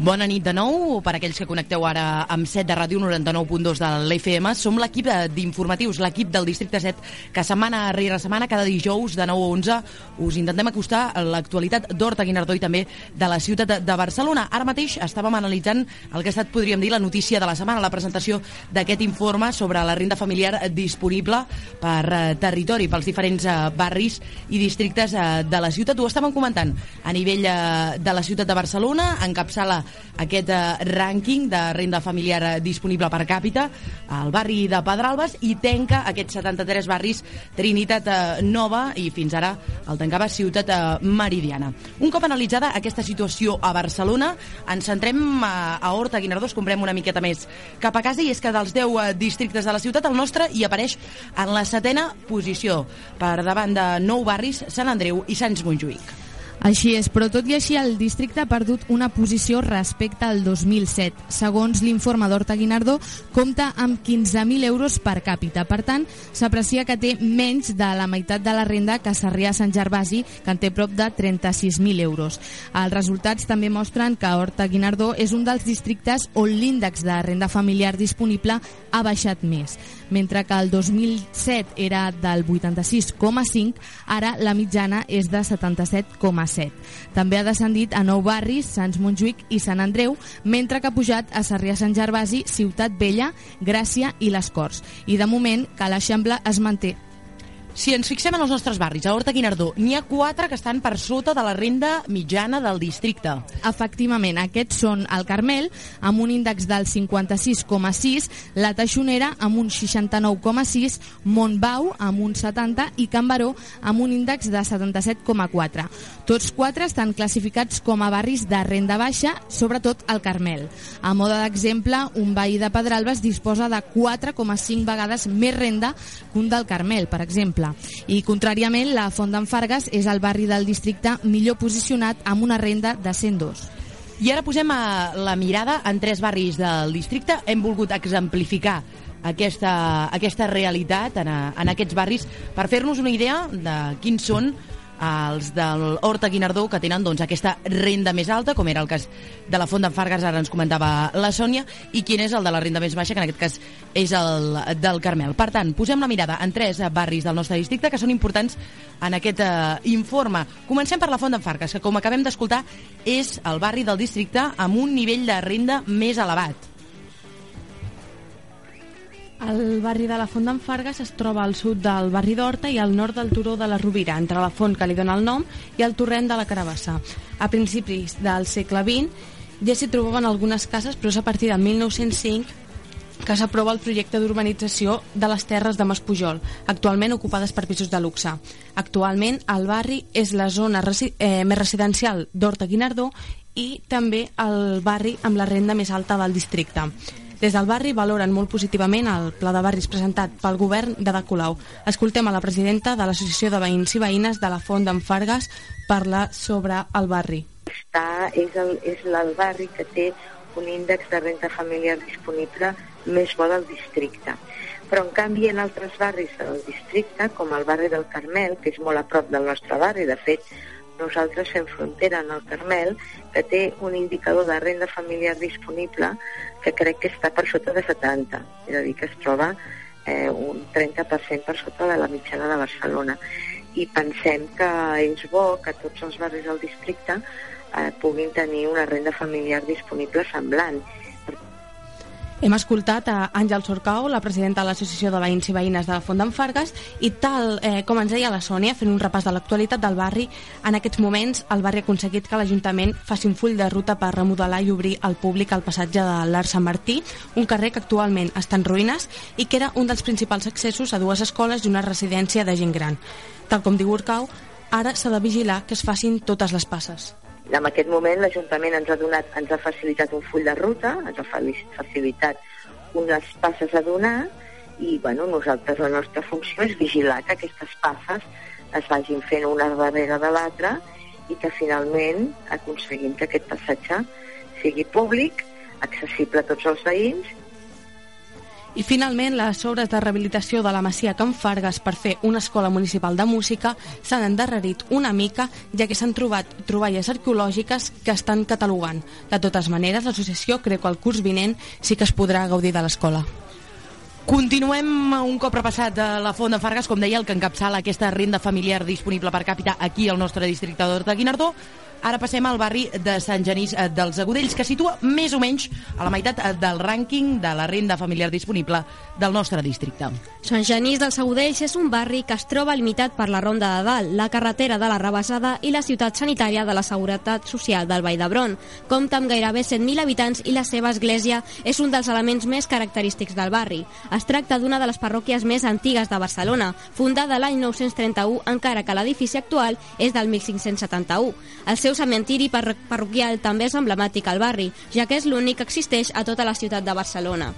Bona nit de nou per aquells que connecteu ara amb 7 de ràdio 99.2 de l'FM. Som l'equip d'informatius, l'equip del Districte 7, que setmana rere setmana, cada dijous de 9 a 11, us intentem acostar l'actualitat d'Horta Guinardó i també de la ciutat de Barcelona. Ara mateix estàvem analitzant el que ha estat, podríem dir, la notícia de la setmana, la presentació d'aquest informe sobre la renda familiar disponible per eh, territori, pels diferents eh, barris i districtes eh, de la ciutat. Ho estàvem comentant a nivell de la ciutat de Barcelona, encapçala aquest eh, rànquing de renda familiar eh, disponible per càpita al barri de Pedralbes i tenca aquests 73 barris Trinitat eh, Nova i fins ara el tancava Ciutat eh, Meridiana. Un cop analitzada aquesta situació a Barcelona, ens centrem a, eh, a Horta Guinardó, es comprem una miqueta més cap a casa i és que dels 10 eh, districtes de la ciutat, el nostre hi apareix en la setena posició per davant de nou barris, Sant Andreu i Sants Montjuïc. Així és, però tot i així el districte ha perdut una posició respecte al 2007. Segons l'informe d'Horta Guinardó, compta amb 15.000 euros per càpita. Per tant, s'aprecia que té menys de la meitat de la renda que Sarrià Sant Gervasi, que en té prop de 36.000 euros. Els resultats també mostren que Horta Guinardó és un dels districtes on l'índex de renda familiar disponible ha baixat més. Mentre que el 2007 era del 86,5, ara la mitjana és de 77,5. 7. També ha descendit a nou barris, Sants Montjuïc i Sant Andreu, mentre que ha pujat a Sarrià Sant Gervasi, Ciutat Vella, Gràcia i les Corts. I de moment, que l'Eixample es manté si ens fixem en els nostres barris, a Horta Guinardó, n'hi ha quatre que estan per sota de la renda mitjana del districte. Efectivament, aquests són el Carmel, amb un índex del 56,6, la Taixonera amb un 69,6, Montbau amb un 70 i Can Baró amb un índex de 77,4. Tots quatre estan classificats com a barris de renda baixa, sobretot el Carmel. A moda d'exemple, un veí de Pedralbes disposa de 4,5 vegades més renda que un del Carmel, per exemple exemple. I, contràriament, la Font d'en Fargues és el barri del districte millor posicionat amb una renda de 102. I ara posem a la mirada en tres barris del districte. Hem volgut exemplificar aquesta, aquesta realitat en, a, en aquests barris per fer-nos una idea de quins són els del Horta Guinardó que tenen doncs, aquesta renda més alta, com era el cas de la Font d'en Fargues, ara ens comentava la Sònia, i quin és el de la renda més baixa, que en aquest cas és el del Carmel. Per tant, posem la mirada en tres barris del nostre districte que són importants en aquest eh, informe. Comencem per la Font d'en Fargues, que com acabem d'escoltar és el barri del districte amb un nivell de renda més elevat. El barri de la Font d'en Fargues es troba al sud del barri d'Horta i al nord del turó de la Rovira, entre la font que li dona el nom i el torrent de la Carabassa. A principis del segle XX ja s'hi trobaven algunes cases, però és a partir de 1905 que s'aprova el projecte d'urbanització de les terres de Maspujol, actualment ocupades per pisos de luxe. Actualment, el barri és la zona resi eh, més residencial d'Horta Guinardó i també el barri amb la renda més alta del districte. Des del barri valoren molt positivament el pla de barris presentat pel govern de Da Colau. Escoltem a la presidenta de l'Associació de Veïns i Veïnes de la Font d'en Fargues parlar sobre el barri. Està, és, el, és el barri que té un índex de renta familiar disponible més bo del districte. Però, en canvi, en altres barris del districte, com el barri del Carmel, que és molt a prop del nostre barri, de fet, nosaltres fem frontera en el Carmel, que té un indicador de renda familiar disponible que crec que està per sota de 70, és a dir, que es troba eh, un 30% per sota de la mitjana de Barcelona. I pensem que és bo que tots els barris del districte eh, puguin tenir una renda familiar disponible semblant hem escoltat a Àngel Sorcau, la presidenta de l'Associació de Veïns i Veïnes de la Font d'en Fargues, i tal eh, com ens deia la Sònia, fent un repàs de l'actualitat del barri, en aquests moments el barri ha aconseguit que l'Ajuntament faci un full de ruta per remodelar i obrir al públic el passatge de l'Art Sant Martí, un carrer que actualment està en ruïnes i que era un dels principals accessos a dues escoles i una residència de gent gran. Tal com diu Urcau, ara s'ha de vigilar que es facin totes les passes. En aquest moment l'Ajuntament ens ha donat, ens ha facilitat un full de ruta, ens ha facilitat unes passes a donar i bueno, nosaltres la nostra funció és vigilar que aquestes passes es vagin fent una darrere de l'altra i que finalment aconseguim que aquest passatge sigui públic, accessible a tots els veïns I finalment, les obres de rehabilitació de la Masia Can Fargues per fer una escola municipal de música s'han endarrerit una mica, ja que s'han trobat troballes arqueològiques que estan catalogant. De totes maneres, l'associació creu que el curs vinent sí que es podrà gaudir de l'escola. Continuem un cop repassat de la Font de Fargues, com deia, el que encapçala aquesta renda familiar disponible per càpita aquí al nostre districte d'Horta Guinardó. Ara passem al barri de Sant Genís eh, dels Agudells, que situa més o menys a la meitat eh, del rànquing de la renda familiar disponible del nostre districte. Sant Genís dels Agudells és un barri que es troba limitat per la Ronda de Dalt, la carretera de la Rebassada i la ciutat sanitària de la Seguretat Social del Vall d'Hebron. Compta amb gairebé 100.000 habitants i la seva església és un dels elements més característics del barri. Es tracta d'una de les parròquies més antigues de Barcelona, fundada l'any 931, encara que l'edifici actual és del 1571. El seu cementiri parroquial també és emblemàtic al barri, ja que és l'únic que existeix a tota la ciutat de Barcelona.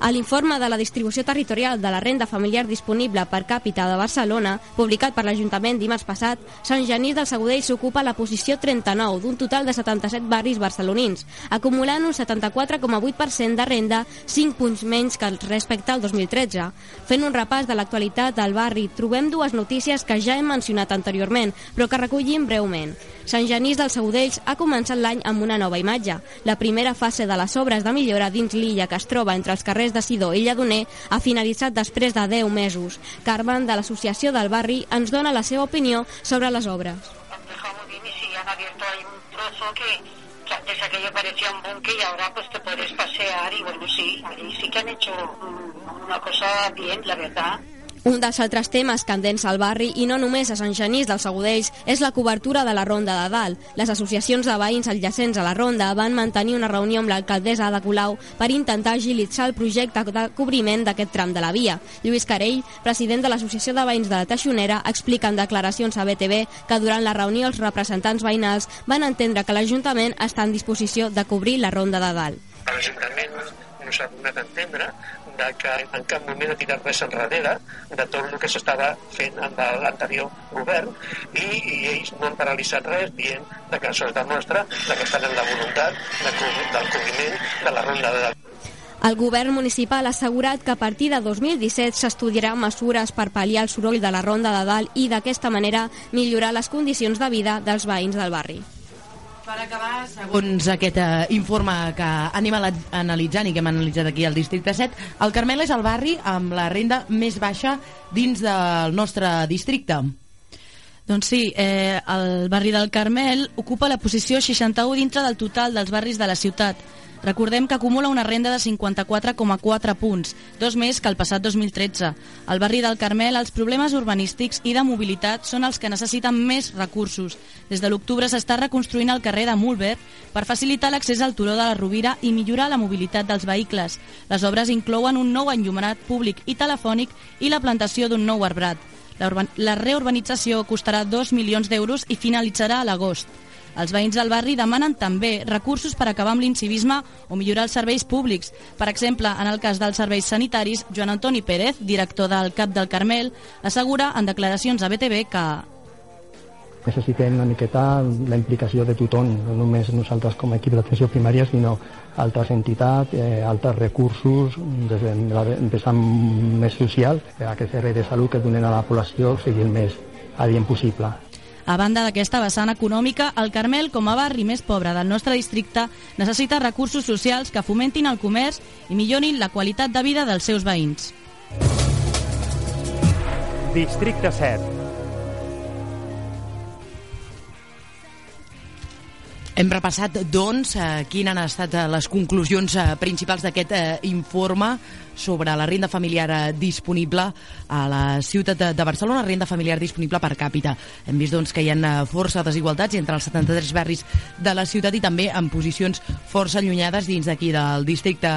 A l'informe de la distribució territorial de la renda familiar disponible per càpita de Barcelona, publicat per l'Ajuntament dimarts passat, Sant Genís del Segudell s'ocupa la posició 39 d'un total de 77 barris barcelonins, acumulant un 74,8% de renda, 5 punts menys que respecte al 2013. Fent un repàs de l'actualitat del barri, trobem dues notícies que ja hem mencionat anteriorment, però que recollim breument. Sant Genís dels Segudells ha començat l'any amb una nova imatge. La primera fase de les obres de millora dins l'illa que es troba entre els carrers de Sidó i Lladoner ha finalitzat després de 10 mesos. Carmen, de l'Associació del Barri, ens dona la seva opinió sobre les obres. han abierto ahí un trozo que desde aquello parecía un búnker y ahora pues te puedes pasear y bueno, sí, ahí sí que han hecho una cosa bien, la verdad. Un dels altres temes candents al barri, i no només a Sant Genís dels Agudells, és la cobertura de la Ronda de Dalt. Les associacions de veïns adjacents a la Ronda van mantenir una reunió amb l'alcaldessa de Colau per intentar agilitzar el projecte de cobriment d'aquest tram de la via. Lluís Carell, president de l'Associació de Veïns de la Taixonera, explica en declaracions a BTV que durant la reunió els representants veïnals van entendre que l'Ajuntament està en disposició de cobrir la Ronda de Dalt. L'Ajuntament no s'ha donat a entendre de que en cap moment ha tirat res enrere de tot el que s'estava fent amb l'anterior govern i, i ells no han paralitzat res dient de que això es demostra de que estan en la voluntat de, del cobriment de la ronda de el govern municipal ha assegurat que a partir de 2017 s'estudiarà mesures per pal·liar el soroll de la Ronda de Dalt i d'aquesta manera millorar les condicions de vida dels veïns del barri. Per acabar, segons aquest eh, informe que anem analitzant i que hem analitzat aquí al Districte 7, el Carmel és el barri amb la renda més baixa dins del nostre districte. Doncs sí, eh, el barri del Carmel ocupa la posició 61 dintre del total dels barris de la ciutat. Recordem que acumula una renda de 54,4 punts, dos més que el passat 2013. Al barri del Carmel, els problemes urbanístics i de mobilitat són els que necessiten més recursos. Des de l'octubre s'està reconstruint el carrer de Mulbert per facilitar l'accés al turó de la Rovira i millorar la mobilitat dels vehicles. Les obres inclouen un nou enllumenat públic i telefònic i la plantació d'un nou arbrat. La, la reurbanització costarà 2 milions d'euros i finalitzarà a l'agost. Els veïns del barri demanen també recursos per acabar amb l'incivisme o millorar els serveis públics. Per exemple, en el cas dels serveis sanitaris, Joan Antoni Pérez, director del CAP del Carmel, assegura en declaracions a BTV que necessitem una miqueta la implicació de tothom, no només nosaltres com a equip d'atenció primària, sinó altres entitats, eh, altres recursos, des de la vessant més social, a aquest servei de salut que donen a la població sigui el més adient possible. A banda d'aquesta vessant econòmica, el Carmel, com a barri més pobre del nostre districte, necessita recursos socials que fomentin el comerç i millorin la qualitat de vida dels seus veïns. Districte 7 Hem repassat, doncs, eh, quines han estat eh, les conclusions eh, principals d'aquest informe sobre la renda familiar disponible a la ciutat de, Barcelona, renda familiar disponible per càpita. Hem vist doncs, que hi ha força desigualtats entre els 73 barris de la ciutat i també en posicions força allunyades dins d'aquí del districte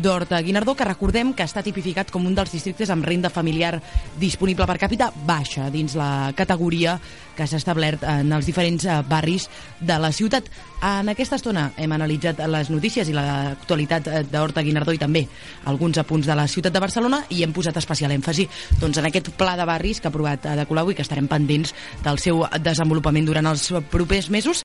d'Horta Guinardó, que recordem que està tipificat com un dels districtes amb renda familiar disponible per càpita baixa dins la categoria que s'ha establert en els diferents barris de la ciutat. En aquesta estona hem analitzat les notícies i l'actualitat d'Horta Guinardó i també alguns apunts punts de la ciutat de Barcelona i hem posat especial èmfasi doncs, en aquest pla de barris que ha aprovat de Colau i que estarem pendents del seu desenvolupament durant els propers mesos